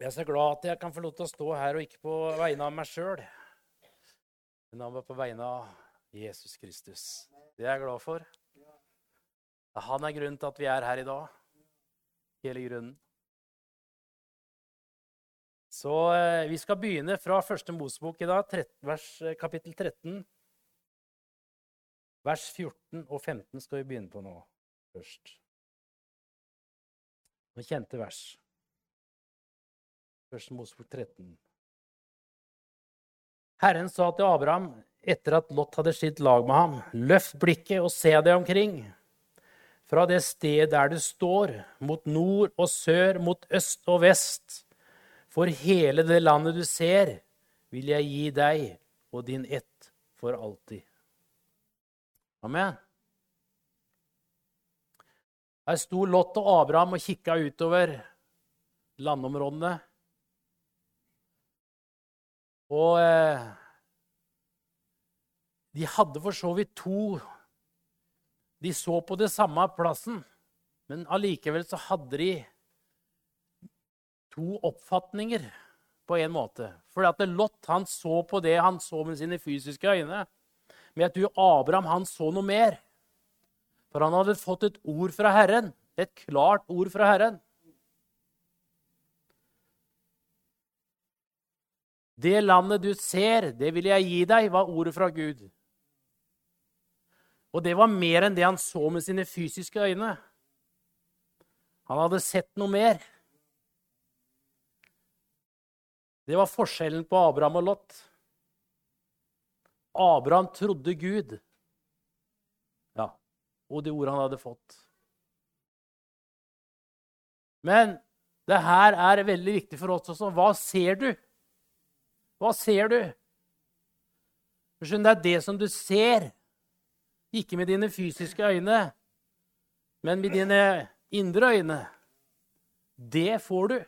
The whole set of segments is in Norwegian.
Jeg er så glad at jeg kan få lov til å stå her og ikke på vegne av meg sjøl, men på vegne av Jesus Kristus. Det er jeg glad for. Han er grunnen til at vi er her i dag. Hele grunnen. Så eh, vi skal begynne fra første Mosebok i dag, 13, vers, eh, kapittel 13. Vers 14 og 15 skal vi begynne på nå først. Noen kjente vers. Første Mosebok 13. Herren sa til Abraham etter at Lot hadde skilt lag med ham, løft blikket og se deg omkring. Fra det sted der du står, mot nord og sør, mot øst og vest. For hele det landet du ser, vil jeg gi deg og din ett for alltid. Amen. Her sto Lot og Abraham og kikka utover landområdene. Og eh, de hadde for så vidt to De så på det samme plassen, men allikevel så hadde de to oppfatninger på en måte. For at Lot han så på det han så med sine fysiske øyne. Men jeg tror Abraham han så noe mer. For han hadde fått et ord fra Herren. Et klart ord fra Herren. Det landet du ser, det vil jeg gi deg, var ordet fra Gud. Og det var mer enn det han så med sine fysiske øyne. Han hadde sett noe mer. Det var forskjellen på Abraham og Lot. Abraham trodde Gud. Ja, og det ordet han hadde fått. Men det her er veldig viktig for oss også. Hva ser du? Hva ser du? Det er det som du ser, ikke med dine fysiske øyne, men med dine indre øyne. Det får du.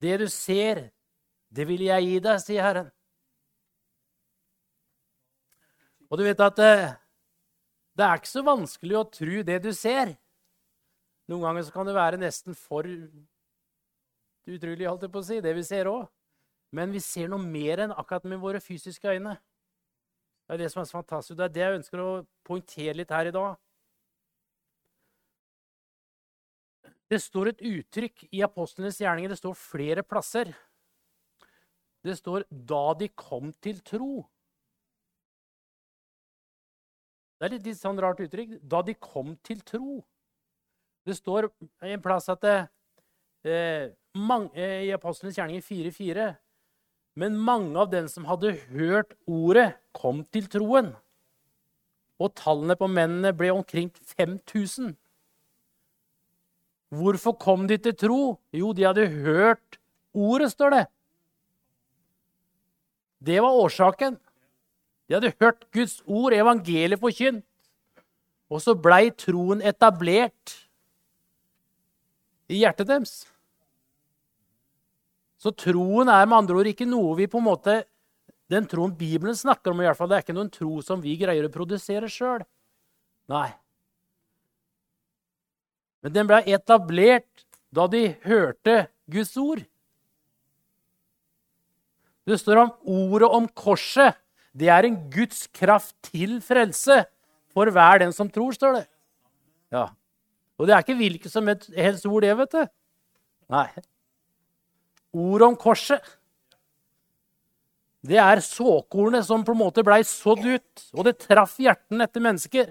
Det du ser, det vil jeg gi deg, sier Herren. Og du vet at det, eh, det er ikke så vanskelig å tro det du ser. Noen ganger så kan det være nesten for utrolig, holdt jeg på å si, det vi ser òg. Men vi ser noe mer enn akkurat med våre fysiske øyne. Det er det som er så fantastisk. Det er det jeg ønsker å poengtere litt her i dag. Det står et uttrykk i apostlenes gjerninger. Det står flere plasser. Det står 'da de kom til tro'. Det er litt, litt sånn rart uttrykk. 'Da de kom til tro'. Det står en plass at det, eh, mange, eh, i Apostlenes gjerninger 4.4. Men mange av dem som hadde hørt ordet, kom til troen. Og tallene på mennene ble omkring 5000. Hvorfor kom de til tro? Jo, de hadde hørt ordet, står det. Det var årsaken. De hadde hørt Guds ord, evangeliet forkynt. Og så blei troen etablert i hjertet deres. Så troen er med andre ord ikke noe vi på en måte Den troen Bibelen snakker om, i hvert fall, det er ikke noen tro som vi greier å produsere sjøl. Nei. Men den ble etablert da de hørte Guds ord. Det står om ordet om korset. Det er en Guds kraft til frelse for hver den som tror, står det. Ja. Og det er ikke hvilket som helst ord, det, vet du. Nei ordet om korset. Det er såkornet som på en måte blei sådd ut, og det traff hjertene etter mennesker.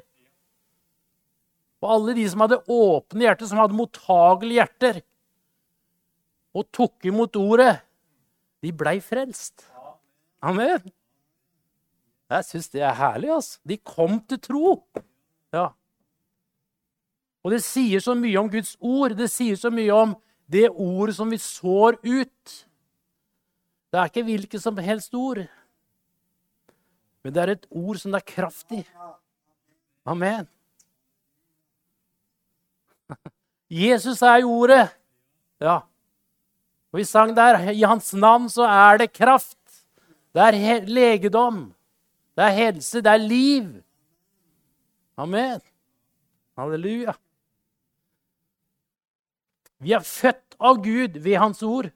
Og alle de som hadde åpne hjerter, som hadde mottagelige hjerter, og tok imot ordet, de blei frelst. Amen. Jeg syns det er herlig. altså. De kom til tro. Ja. Og det sier så mye om Guds ord. Det sier så mye om det ordet som vi sår ut. Det er ikke hvilket som helst ord, men det er et ord som det er kraft i. Amen. Jesus er jo ordet. Ja. Og vi sang der i hans navn så er det kraft. Det er legedom. Det er helse. Det er liv. Amen. Halleluja. Vi er født av Gud ved Hans ord.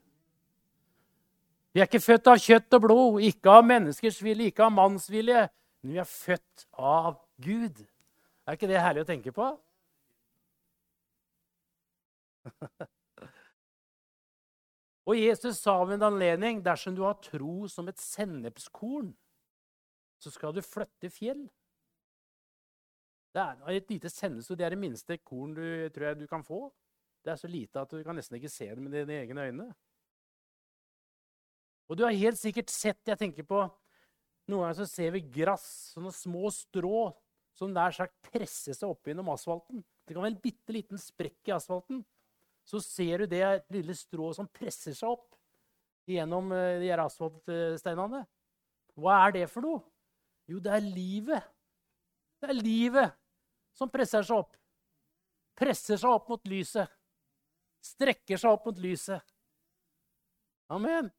Vi er ikke født av kjøtt og blod, ikke av menneskers vilje, ikke av manns vilje. Men vi er født av Gud. Er ikke det herlig å tenke på? og Jesus sa ved en anledning dersom du har tro som et sennepskorn, så skal du flytte fjell. Det er et lite sennepskorn. Det er det minste korn du tror jeg du kan få. Det er så lite at du kan nesten ikke se det med dine egne øyne. Og du har helt sikkert sett Jeg tenker på Noen ganger så ser vi gress, sånne små strå, som nær sagt presser seg opp gjennom asfalten. Det kan være en bitte liten sprekk i asfalten. Så ser du det lille strået som presser seg opp gjennom eh, de asfaltsteinene. Hva er det for noe? Jo, det er livet. Det er livet som presser seg opp. Presser seg opp mot lyset. Strekker seg opp mot lyset. Amen.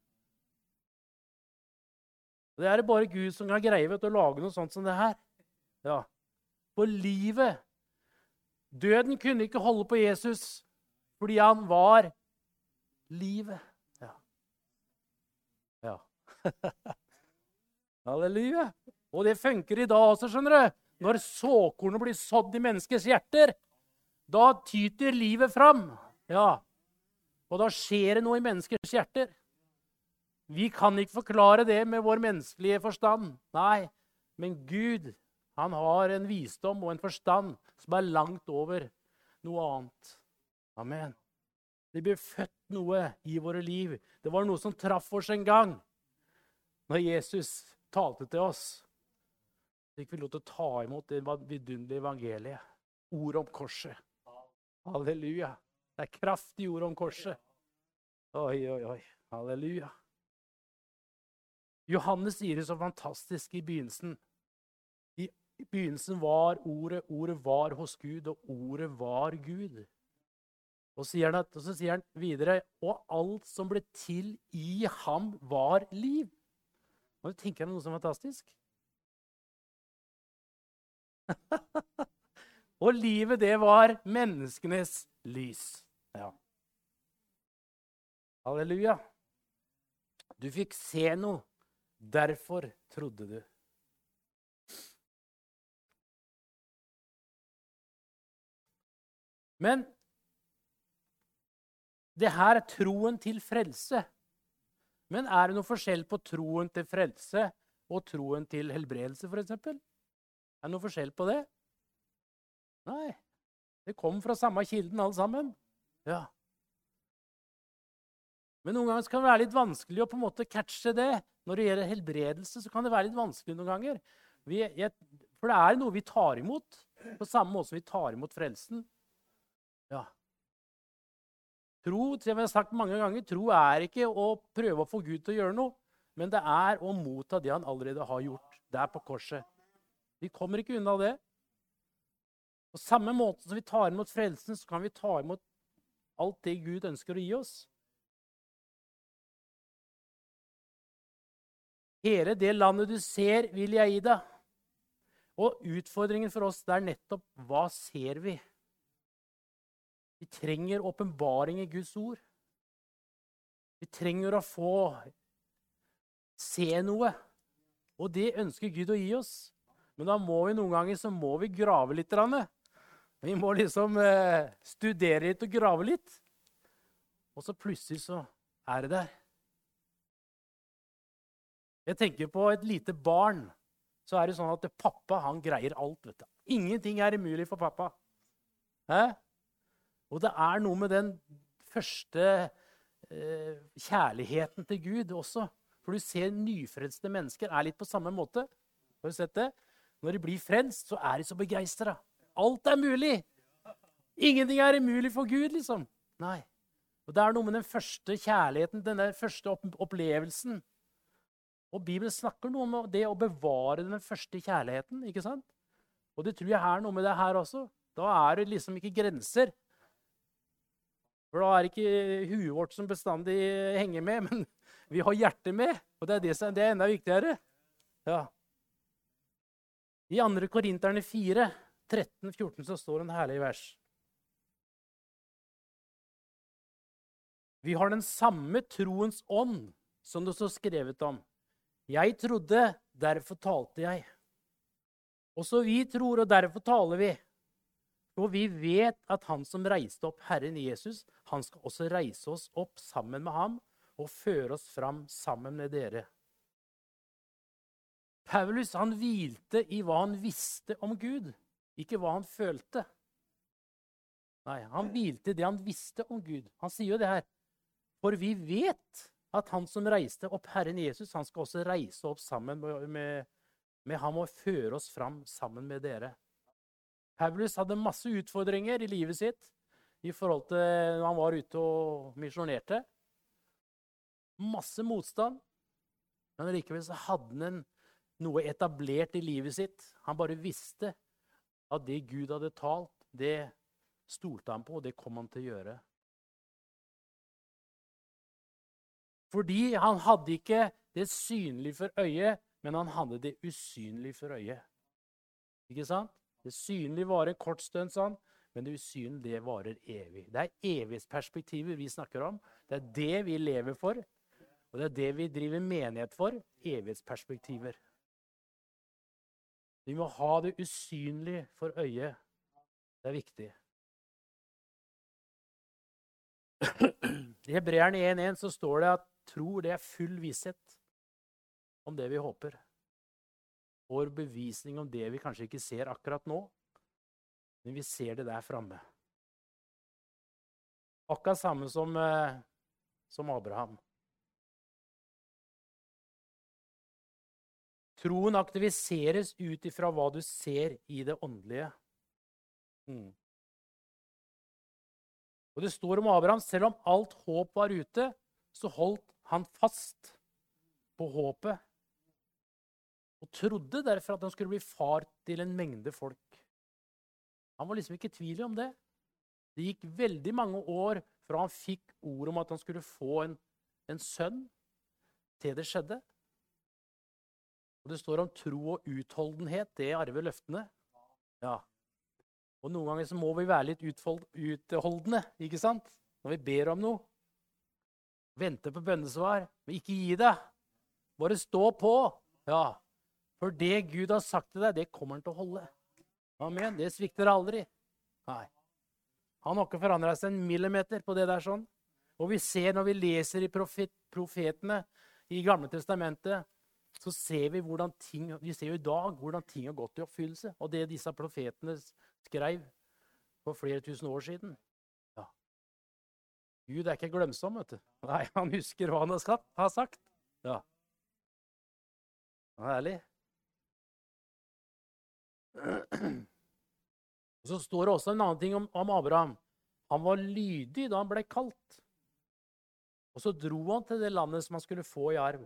Det er det bare Gud som kan greie vet, å lage noe sånt som det her. Ja. For livet Døden kunne ikke holde på Jesus fordi han var livet. Ja. ja. Halleluja. Og det funker i dag også, skjønner du. Når såkornet blir sådd i menneskers hjerter, da tyter livet fram. Ja. Og da skjer det noe i menneskers hjerter. Vi kan ikke forklare det med vår menneskelige forstand. Nei, men Gud han har en visdom og en forstand som er langt over noe annet. Amen. Det blir født noe i våre liv. Det var noe som traff oss en gang. Når Jesus talte til oss, fikk vi lov til å ta imot det vidunderlige evangeliet. Ordet om korset. Halleluja. Det er kraft i ordet om korset. Oi, oi, oi. Halleluja. Johannes sier det så fantastisk i begynnelsen. I begynnelsen var ordet, ordet var hos Gud, og ordet var Gud. Og, sier at, og så sier han videre Og alt som ble til i ham, var liv. Du tenker deg noe så fantastisk? og livet, det var menneskenes lys. Ja. Halleluja. Du fikk se noe Derfor trodde du. Men det her er troen til frelse. Men er det noe forskjell på troen til frelse og troen til helbredelse, f.eks.? Er det noe forskjell på det? Nei. Det kom fra samme kilden, alle sammen. Ja. Men noen ganger kan det være litt vanskelig å på en måte catche det. Når det gjelder helbredelse, så kan det være litt vanskelig noen ganger. Vi, jeg, for det er noe vi tar imot, på samme måte som vi tar imot frelsen. Ja. Tro som jeg har sagt mange ganger, tro er ikke å prøve å få Gud til å gjøre noe, men det er å motta det han allerede har gjort der på korset. Vi kommer ikke unna det. På samme måte som vi tar imot frelsen, så kan vi ta imot alt det Gud ønsker å gi oss. Hele det landet du ser, vil jeg gi deg. Og utfordringen for oss det er nettopp hva ser vi? Vi trenger åpenbaring i Guds ord. Vi trenger å få se noe. Og det ønsker Gud å gi oss. Men da må vi noen ganger så må vi grave litt. Vi må liksom eh, studere litt og grave litt. Og så plutselig så er det der. Jeg tenker på et lite barn. Så er det sånn at pappa han greier alt. vet du. Ingenting er umulig for pappa. Hæ? Og det er noe med den første eh, kjærligheten til Gud også. For du ser nyfrelste mennesker er litt på samme måte. Har du sett det? Når de blir frelst, så er de så begeistra. Alt er mulig! Ingenting er umulig for Gud, liksom. Nei. Og Det er noe med den første kjærligheten, denne første opplevelsen og Bibelen snakker noe om det å bevare den første kjærligheten. ikke sant? Og det tror jeg er noe med det her også. Da er det liksom ikke grenser. For da er det ikke huet vårt som bestandig henger med, men vi har hjertet med. Og det er, det som, det er enda viktigere. Ja. I 2. Korinterne 4, 13-14 så står en herlig vers. Vi har den samme troens ånd som det står skrevet om. Jeg trodde, derfor talte jeg. Også vi tror, og derfor taler vi. Og vi vet at han som reiste opp Herren Jesus, han skal også reise oss opp sammen med ham og føre oss fram sammen med dere. Paulus han hvilte i hva han visste om Gud, ikke hva han følte. Nei, han hvilte det han visste om Gud. Han sier jo det her. For vi vet at han som reiste opp Herren Jesus, han skal også reise opp sammen med, med, med ham og føre oss fram sammen med dere. Paulus hadde masse utfordringer i livet sitt i forhold til når han var ute og misjonerte. Masse motstand. Men likevel så hadde han noe etablert i livet sitt. Han bare visste at det Gud hadde talt, det stolte han på, og det kom han til å gjøre. Fordi han hadde ikke det synlige for øyet, men han hadde det usynlige for øyet. Ikke sant? Det synlige varer en kort stund, sånn, men det usynlige varer evig. Det er evighetsperspektiver vi snakker om. Det er det vi lever for, og det er det vi driver menighet for. Evighetsperspektiver. Vi må ha det usynlig for øyet. Det er viktig. I Hebreerne 1.1 så står det at tro det er full visshet om det vi håper. Vår bevisning om det vi kanskje ikke ser akkurat nå, men vi ser det der framme. Akkurat samme som, eh, som Abraham. Troen aktiviseres ut ifra hva du ser i det åndelige. Mm. Og Det står om Abraham selv om alt håp var ute, så holdt han fast på håpet og trodde derfor at han skulle bli far til en mengde folk. Han var liksom ikke i tvil om det. Det gikk veldig mange år fra han fikk ord om at han skulle få en, en sønn, til det skjedde. Og Det står om tro og utholdenhet. Det arver løftene. Ja. Og Noen ganger så må vi være litt utholdende ikke sant? når vi ber om noe. Vente på bønnesvar, men ikke gi deg. Bare stå på. Ja. For det Gud har sagt til deg, det kommer han til å holde. Amen. Det svikter aldri. Nei. Han har ikke forandra seg en millimeter på det der sånn. Og vi ser når vi leser i profet, profetene i Gamle testamentet, så ser vi hvordan ting, vi ser jo i dag hvordan ting har gått i oppfyllelse. Og det disse profetene skrev for flere tusen år siden. Ja. Gud er ikke glemsom, vet du. Nei, han husker hva han har sagt. Ja. Herlig. Og Så står det også en annen ting om, om Abraham. Han var lydig da han ble kalt. Og så dro han til det landet som han skulle få i arv.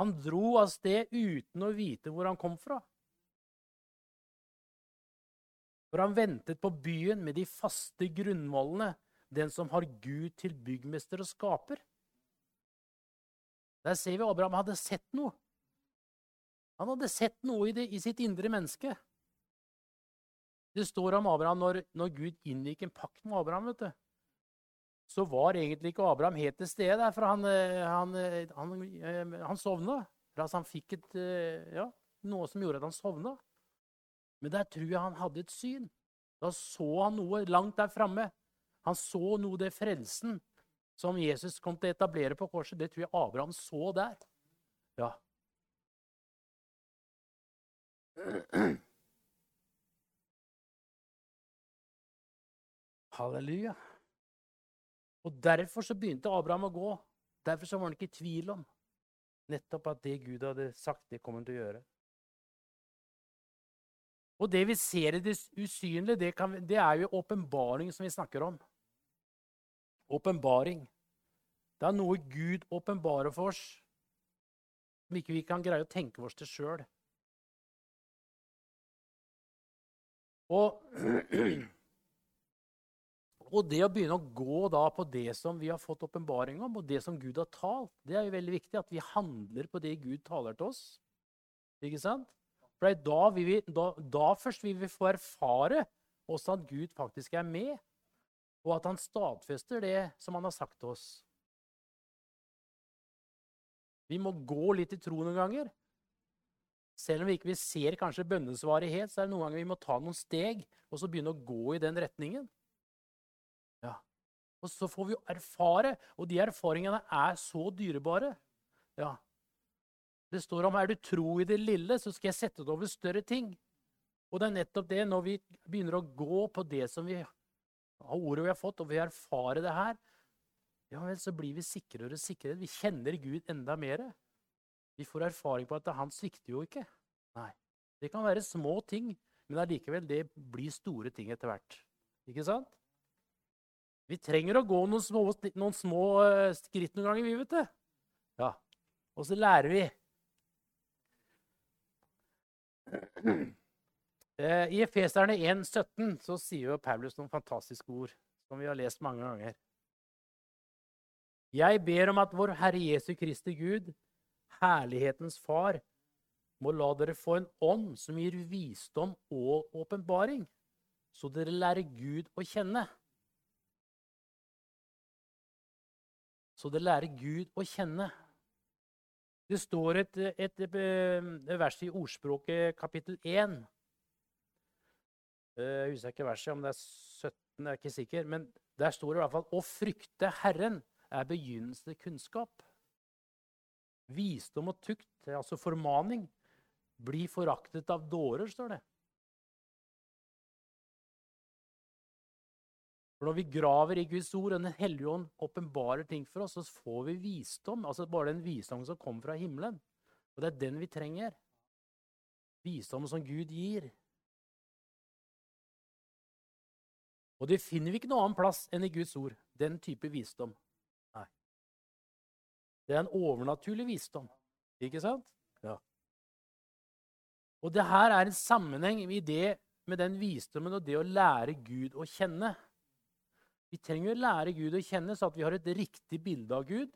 Han dro av sted uten å vite hvor han kom fra. For han ventet på byen med de faste grunnvollene, den som har Gud til byggmester og skaper. Der ser vi Abraham hadde sett noe. Han hadde sett noe i, det, i sitt indre menneske. Det står om Abraham når, når, Gud inngikk en pakt med Abraham. vet du. Så var egentlig ikke Abraham helt til stede, for han, eh, han, eh, han, eh, han sovna. Altså han fikk et, ja, noe som gjorde at han sovna. Men der tror jeg han hadde et syn. Da så han noe langt der framme. Han så noe det frelsen som Jesus kom til å etablere på korset. Det tror jeg Abraham så der. Ja, Halleluja. Og Derfor så begynte Abraham å gå. Derfor så var han ikke i tvil om nettopp at det Gud hadde sagt, det kom han til å gjøre. Og det vi ser i det usynlige, det, kan, det er jo åpenbaring som vi snakker om. Åpenbaring. Det er noe Gud åpenbarer for oss som ikke vi kan greie å tenke oss til sjøl. Og, og, det å begynne å gå da på det som vi har fått åpenbaring om, og det som Gud har talt, det er jo veldig viktig. At vi handler på det Gud taler til oss. Ikke sant? For da, vi, da, da først vil vi få erfare også at Gud faktisk er med. Og at han stadfester det som han har sagt til oss. Vi må gå litt i tro noen ganger. Selv om vi ikke ser kanskje bønnesvaret helt, så er det noen ganger vi må ta noen steg og så begynne å gå i den retningen. Og så får vi jo erfare, og de erfaringene er så dyrebare. Ja. Det står om er du tro i det lille, så skal jeg sette det over større ting. Og det er nettopp det, når vi begynner å gå på det som vi har ordet vi har fått, og vi erfarer det her, ja vel, så blir vi sikrere og sikrere. Vi kjenner Gud enda mer. Vi får erfaring på at han svikter jo ikke. Nei. Det kan være små ting, men allikevel, det blir store ting etter hvert. Ikke sant? Vi trenger å gå noen små, noen små eh, skritt noen ganger, vi, vet det. Ja. Og så lærer vi. Eh, I Efeserne 1,17 så sier jo Paulus noen fantastiske ord som vi har lest mange ganger. Jeg ber om at vår Herre Jesu Kristi Gud, herlighetens Far, må la dere få en ånd som gir visdom og åpenbaring, så dere lærer Gud å kjenne. Så det lærer Gud å kjenne. Det står et, et, et, et vers i Ordspråket kapittel 1. Eh, jeg husker ikke verset, om det er 17, jeg er ikke sikker. Men der står det i hvert fall 'Å frykte Herren er begynnelse kunnskap'. Visdom og tukt, altså formaning, blir foraktet av dårer, står det. For Når vi graver i Guds ord, og Den hellige ånd åpenbarer ting for oss, så får vi visdom. Altså bare den visdommen som kommer fra himmelen. Og det er den vi trenger. Visdommen som Gud gir. Og det finner vi ikke noen annen plass enn i Guds ord. Den type visdom. Nei. Det er en overnaturlig visdom. Ikke sant? Ja. Og det her er en sammenheng i det med den visdommen og det å lære Gud å kjenne. Vi trenger å lære Gud å kjenne, så at vi har et riktig bilde av Gud.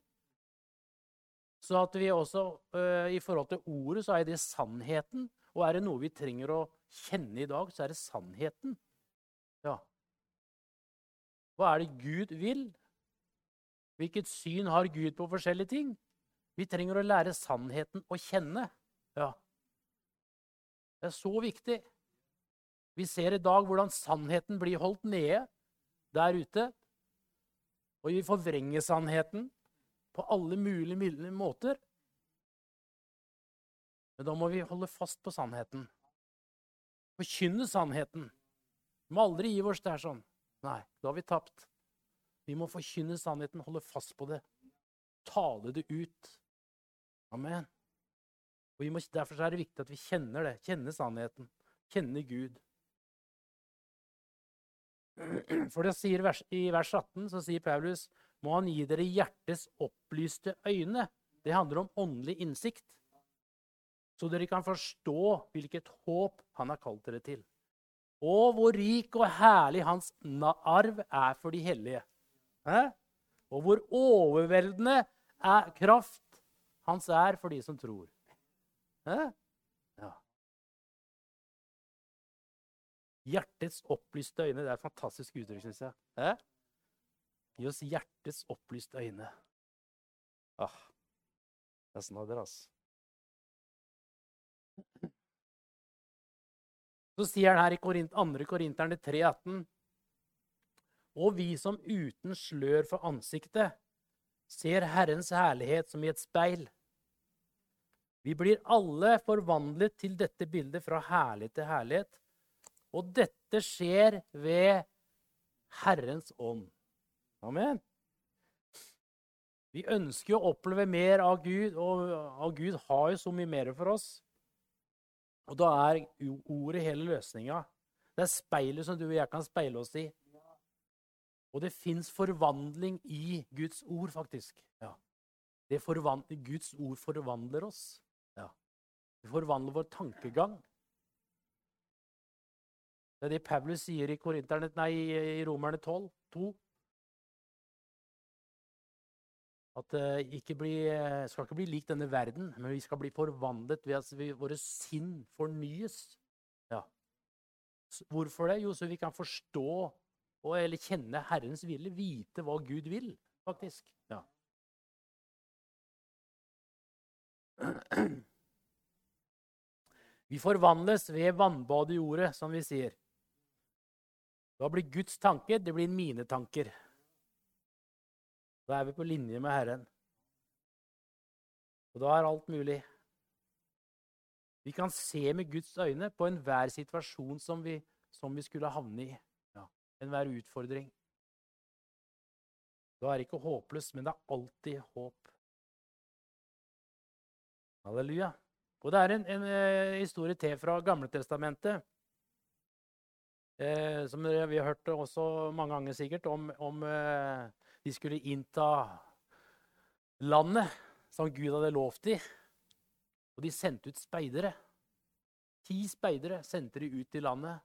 Så at vi også, uh, I forhold til ordet så er det sannheten. Og er det noe vi trenger å kjenne i dag, så er det sannheten. Ja. Hva er det Gud vil? Hvilket syn har Gud på forskjellige ting? Vi trenger å lære sannheten å kjenne. Ja. Det er så viktig. Vi ser i dag hvordan sannheten blir holdt nede der ute. Og vi forvrenger sannheten på alle mulige måter. Men da må vi holde fast på sannheten. Forkynne sannheten. Vi må aldri gi oss der sånn. Nei, da har vi tapt. Vi må forkynne sannheten, holde fast på det. Tale det ut. Amen. Og må, Derfor er det viktig at vi kjenner det. Kjenner sannheten. Kjenner Gud. For det sier I vers 18 så sier Paulus må han gi dere hjertets opplyste øyne. Det handler om åndelig innsikt. Så dere kan forstå hvilket håp han har kalt dere til. Og hvor rik og herlig hans arv er for de hellige. Hæ? Og hvor overveldende er kraft hans er for de som tror. Hæ? Hjertets opplyste øyne. Det er et fantastisk uttrykk, syns jeg. Eh? Gi oss hjertets opplyste øyne. Ah, det er snadder, altså. Så sier han her i 2. Korinterne 3,18.: Og vi som uten slør for ansiktet ser Herrens herlighet som i et speil. Vi blir alle forvandlet til dette bildet fra herlighet til herlighet og dette skjer ved Herrens ånd. Amen. Vi ønsker å oppleve mer av Gud, og Gud har jo så mye mer for oss. Og da er ordet hele løsninga. Det er speilet som du og jeg kan speile oss i. Og det fins forvandling i Guds ord, faktisk. Ja. Guds ord forvandler oss. Ja. Det forvandler vår tankegang. Det er det Paulus sier i, nei, i Romerne 12, 2. At det bli, uh, skal ikke bli lik denne verden, men vi skal bli forvandlet ved at vi, våre sinn fornyes. Ja. Hvorfor det? Jo, så vi kan forstå og, eller kjenne Herrens vilje. Vite hva Gud vil, faktisk. Ja. Vi forvandles ved vannbadet i ordet, som vi sier. Da blir Guds tanker det blir mine tanker. Da er vi på linje med Herren. Og da er alt mulig. Vi kan se med Guds øyne på enhver situasjon som vi, som vi skulle havne i. Ja, enhver utfordring. Da er det ikke håpløst, men det er alltid håp. Halleluja. Og det er en, en, en eh, historie til fra Gamletestamentet. Eh, som vi har hørt også mange ganger sikkert, om, om eh, de skulle innta landet som Gud hadde lovt dem. Og de sendte ut speidere. Ti speidere sendte de ut i landet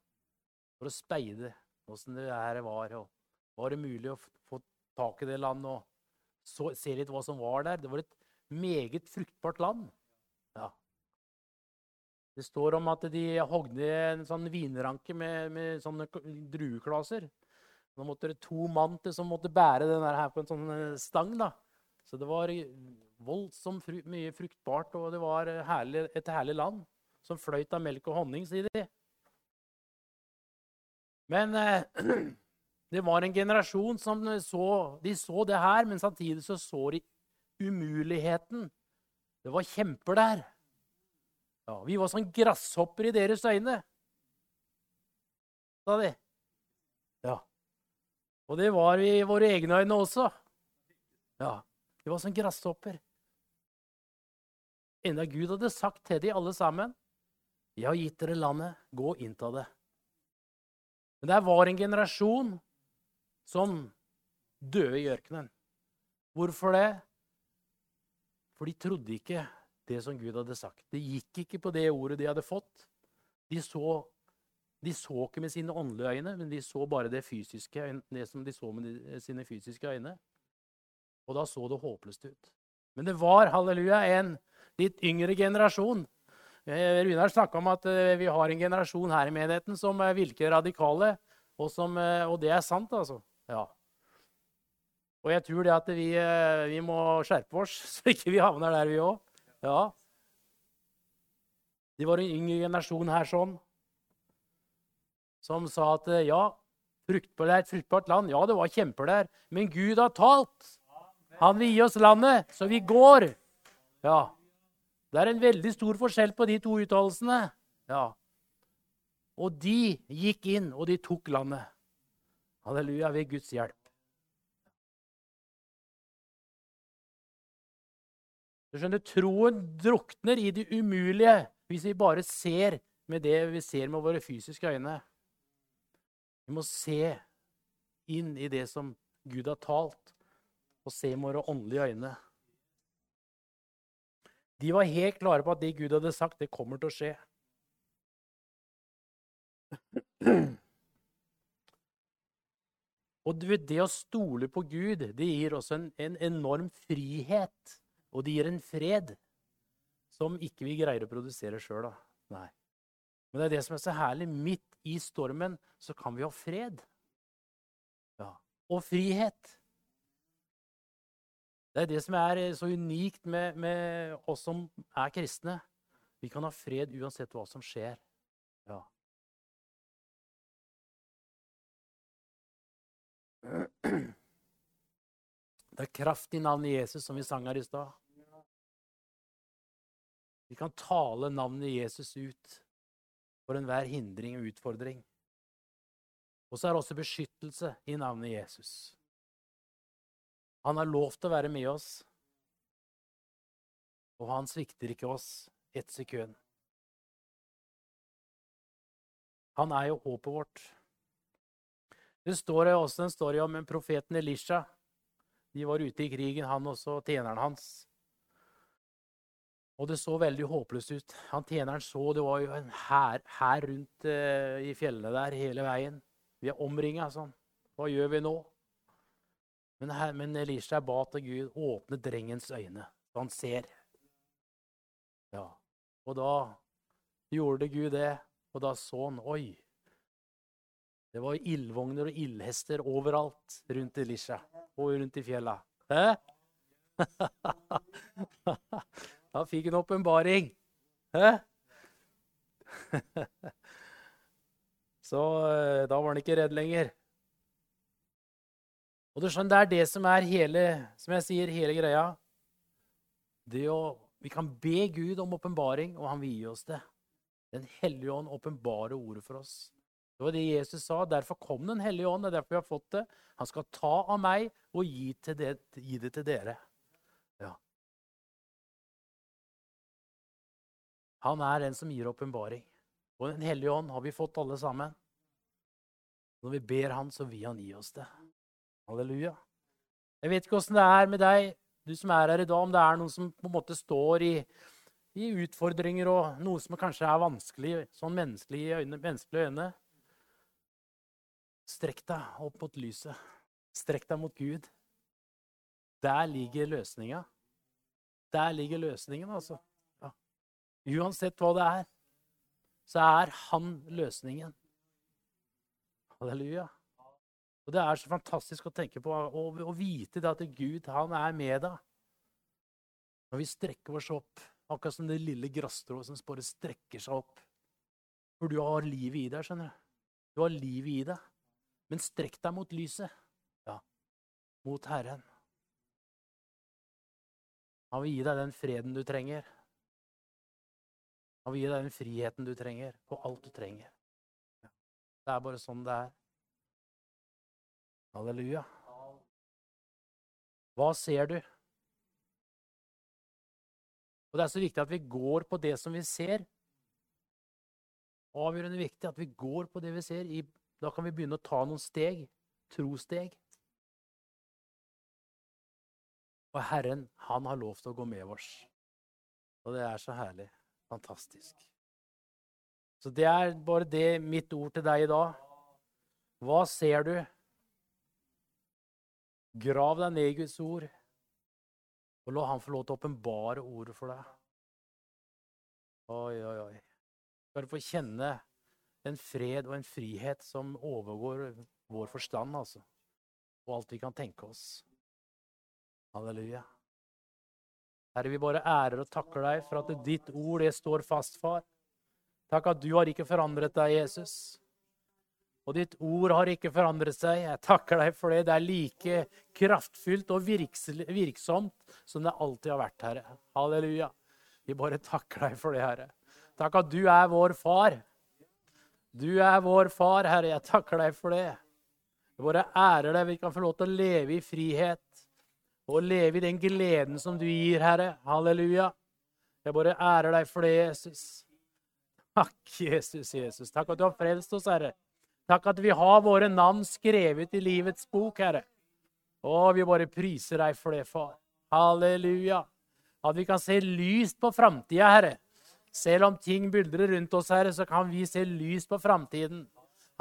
for å speide åssen det her var. og Var det mulig å få tak i det landet og så, se litt hva som var der? Det var et meget fruktbart land. Ja. Det står om at de hogde en sånn vinranke med, med sånne drueklaser. Da måtte det to mann til som måtte bære den her på en sånn eh, stang. da. Så det var voldsomt fru, mye fruktbart, og det var herlig, et herlig land som fløyt av melk og honning, sier de. Men eh, det var en generasjon som så De så det her, men samtidig så, så de umuligheten. Det var kjemper der. Ja, vi var som gresshopper i deres øyne, sa de. Ja. Og det var vi i våre egne øyne også. Ja. vi var som gresshopper. Enda Gud hadde sagt til de alle sammen Jeg har gitt dere landet, gå og innta det. Men det var en generasjon som døde i ørkenen. Hvorfor det? For de trodde ikke det som Gud hadde sagt. Det gikk ikke på det ordet de hadde fått. De så, de så ikke med sine åndelige øyne, men de så bare det, fysiske, det som de så med sine fysiske øyne. Og da så det håpløst ut. Men det var halleluja, en litt yngre generasjon. Eh, Runar snakka om at eh, vi har en generasjon her i menigheten som virker radikale. Og, som, eh, og det er sant, altså. Ja. Og jeg tror det at vi, vi må skjerpe oss, så ikke vi havner der, vi òg. Ja. De var en yngre generasjon her sånn, som sa at ja, fruktbart, fruktbart land. Ja, det var kjemper der. Men Gud har talt. Han vil gi oss landet, så vi går. Ja. Det er en veldig stor forskjell på de to uttalelsene. Ja. Og de gikk inn, og de tok landet. Halleluja, ved Guds hjelp. Du skjønner, Troen drukner i det umulige hvis vi bare ser med det vi ser med våre fysiske øyne. Vi må se inn i det som Gud har talt og se med våre åndelige øyne. De var helt klare på at det Gud hadde sagt, det kommer til å skje. Og det å stole på Gud det gir også en, en, enorm frihet. Og det gir en fred som ikke vi greier å produsere sjøl. Men det er det som er så herlig. Midt i stormen så kan vi ha fred. Ja. Og frihet. Det er det som er så unikt med, med, oss som er kristne. Vi kan ha fred uansett hva som skjer. Ja. Det er kraft i navnet Jesus, som vi sang her i stad. Vi kan tale navnet Jesus ut for enhver hindring og utfordring. Og så er det også beskyttelse i navnet Jesus. Han har lov til å være med oss, og han svikter ikke oss ett sekund. Han er jo håpet vårt. Det står også en story om en profeten Elisha. De var ute i krigen, han også, og tjeneren hans. Og det så veldig håpløst ut. Han Tjeneren så det var jo en hær, rundt eh, i fjellene der hele veien. Vi er omringa sånn. Hva gjør vi nå? Men, her, men Elisha ba til Gud åpne drengens øyne, så han ser. Ja, Og da gjorde Gud det, og da så han Oi, Det var ildvogner og ildhester overalt rundt Elisha og rundt i fjella. Hæ? Da fikk han åpenbaring. Hæ? Så eh, da var han ikke redd lenger. Og du skjønner, Det er det som er hele som jeg sier, hele greia. Det å, vi kan be Gud om åpenbaring, og han vil gi oss det. Den hellige ånd åpenbarer ordet for oss. Det var det Jesus sa. Derfor kom Den hellige ånd. Det er derfor vi har fått det. Han skal ta av meg og gi, det, gi det til dere. Ja. Han er den som gir åpenbaring. Og Den hellige ånd har vi fått alle sammen. Når vi ber Han, så vil Han gi oss det. Halleluja. Jeg vet ikke åssen det er med deg, du som er her i dag, om det er noen som på en måte står i, i utfordringer og noe som kanskje er vanskelig sånn menneskelig øyne, menneskelige øyne. Strekk deg opp mot lyset. Strekk deg mot Gud. Der ligger løsninga. Der ligger løsningen, altså. Ja. Uansett hva det er, så er han løsningen. Halleluja. Og Det er så fantastisk å tenke på og, vite at Gud han er med deg. Når vi strekker oss opp, akkurat som det lille grasstrået som bare strekker seg opp. For du har livet i deg, skjønner du. Du har livet i deg. Men strekk deg mot lyset. Ja, mot Herren. Han vil gi deg den freden du trenger. Han vil gi deg den friheten du trenger, og alt du trenger. Det er bare sånn det er. Halleluja. Hva ser du? Og Det er så viktig at vi går på det som vi ser. Avgjørende viktig at vi går på det vi ser, i da kan vi begynne å ta noen steg. Trosteg. Og Herren, han har lov til å gå med oss. Og det er så herlig. Fantastisk. Så det er bare det mitt ord til deg i dag. Hva ser du? Grav deg ned i Guds ord, og la Han få lov til å åpenbare ordet for deg. Oi, oi, oi. Skal du få kjenne en fred og en frihet som overgår vår forstand, altså. Og alt vi kan tenke oss. Halleluja. Herre, vi bare ærer og takker deg for at ditt ord, det står fast, far. Takk at du har ikke forandret deg, Jesus. Og ditt ord har ikke forandret seg. Jeg takker deg for det. Det er like kraftfullt og virksomt som det alltid har vært, Herre. Halleluja. Vi bare takker deg for det, Herre. Takk at du er vår far. Du er vår far, Herre. Jeg takker deg for det. Jeg bare ærer deg. Vi kan få lov til å leve i frihet og leve i den gleden som du gir, Herre. Halleluja. Jeg bare ærer deg for det, Jesus. Takk, Jesus, Jesus. Takk at du har frelst oss, Herre. Takk at vi har våre navn skrevet i livets bok, Herre. Og vi bare priser deg for det, far. Halleluja. At vi kan se lyst på framtida, Herre. Selv om ting buldrer rundt oss, Herre, så kan vi se lys på framtiden.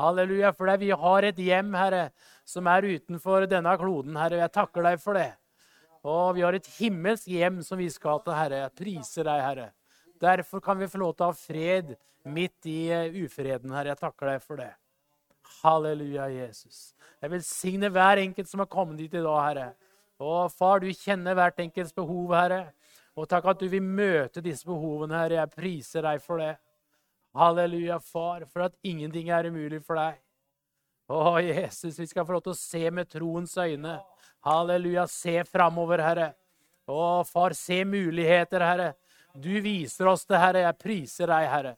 Halleluja, for vi har et hjem, Herre, som er utenfor denne kloden, Herre. Jeg takker deg for det. Og vi har et himmelsk hjem som vi skal til, Herre. Jeg priser deg, Herre. Derfor kan vi få lov til å ha fred midt i eh, ufreden, Herre. Jeg takker deg for det. Halleluja, Jesus. Jeg velsigner hver enkelt som har kommet dit i dag, Herre. Og far, du kjenner hvert enkelts behov, Herre. Og takk at du vil møte disse behovene, Herre. Jeg priser deg for det. Halleluja, far, for at ingenting er umulig for deg. Å, Jesus, vi skal få lov til å se med troens øyne. Halleluja, se framover, Herre. Å, far, se muligheter, Herre. Du viser oss det, Herre. Jeg priser deg, Herre.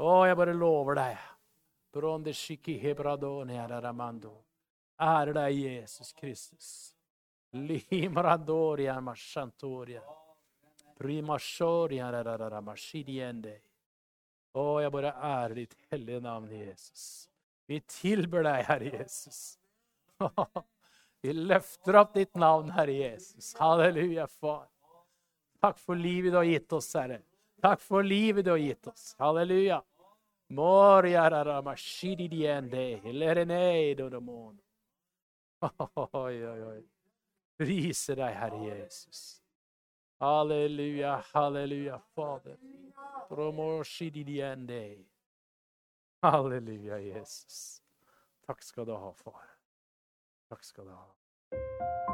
Å, jeg bare lover deg. Ære deg, Jesus Kristus. Limradoria mashantoria. Å, jeg bare ærer ditt hellige navn, Jesus. Vi tilber deg, Herre Jesus. Vi løfter opp ditt navn, Herre Jesus. Halleluja, far. Takk for livet du har gitt oss, Herre. Takk for livet du har gitt oss. Halleluja. Priser deg, Herre Jesus. Halleluja, halleluja, Fader. Halleluja, Jesus. Takk skal du ha, far. Takk skal du ha.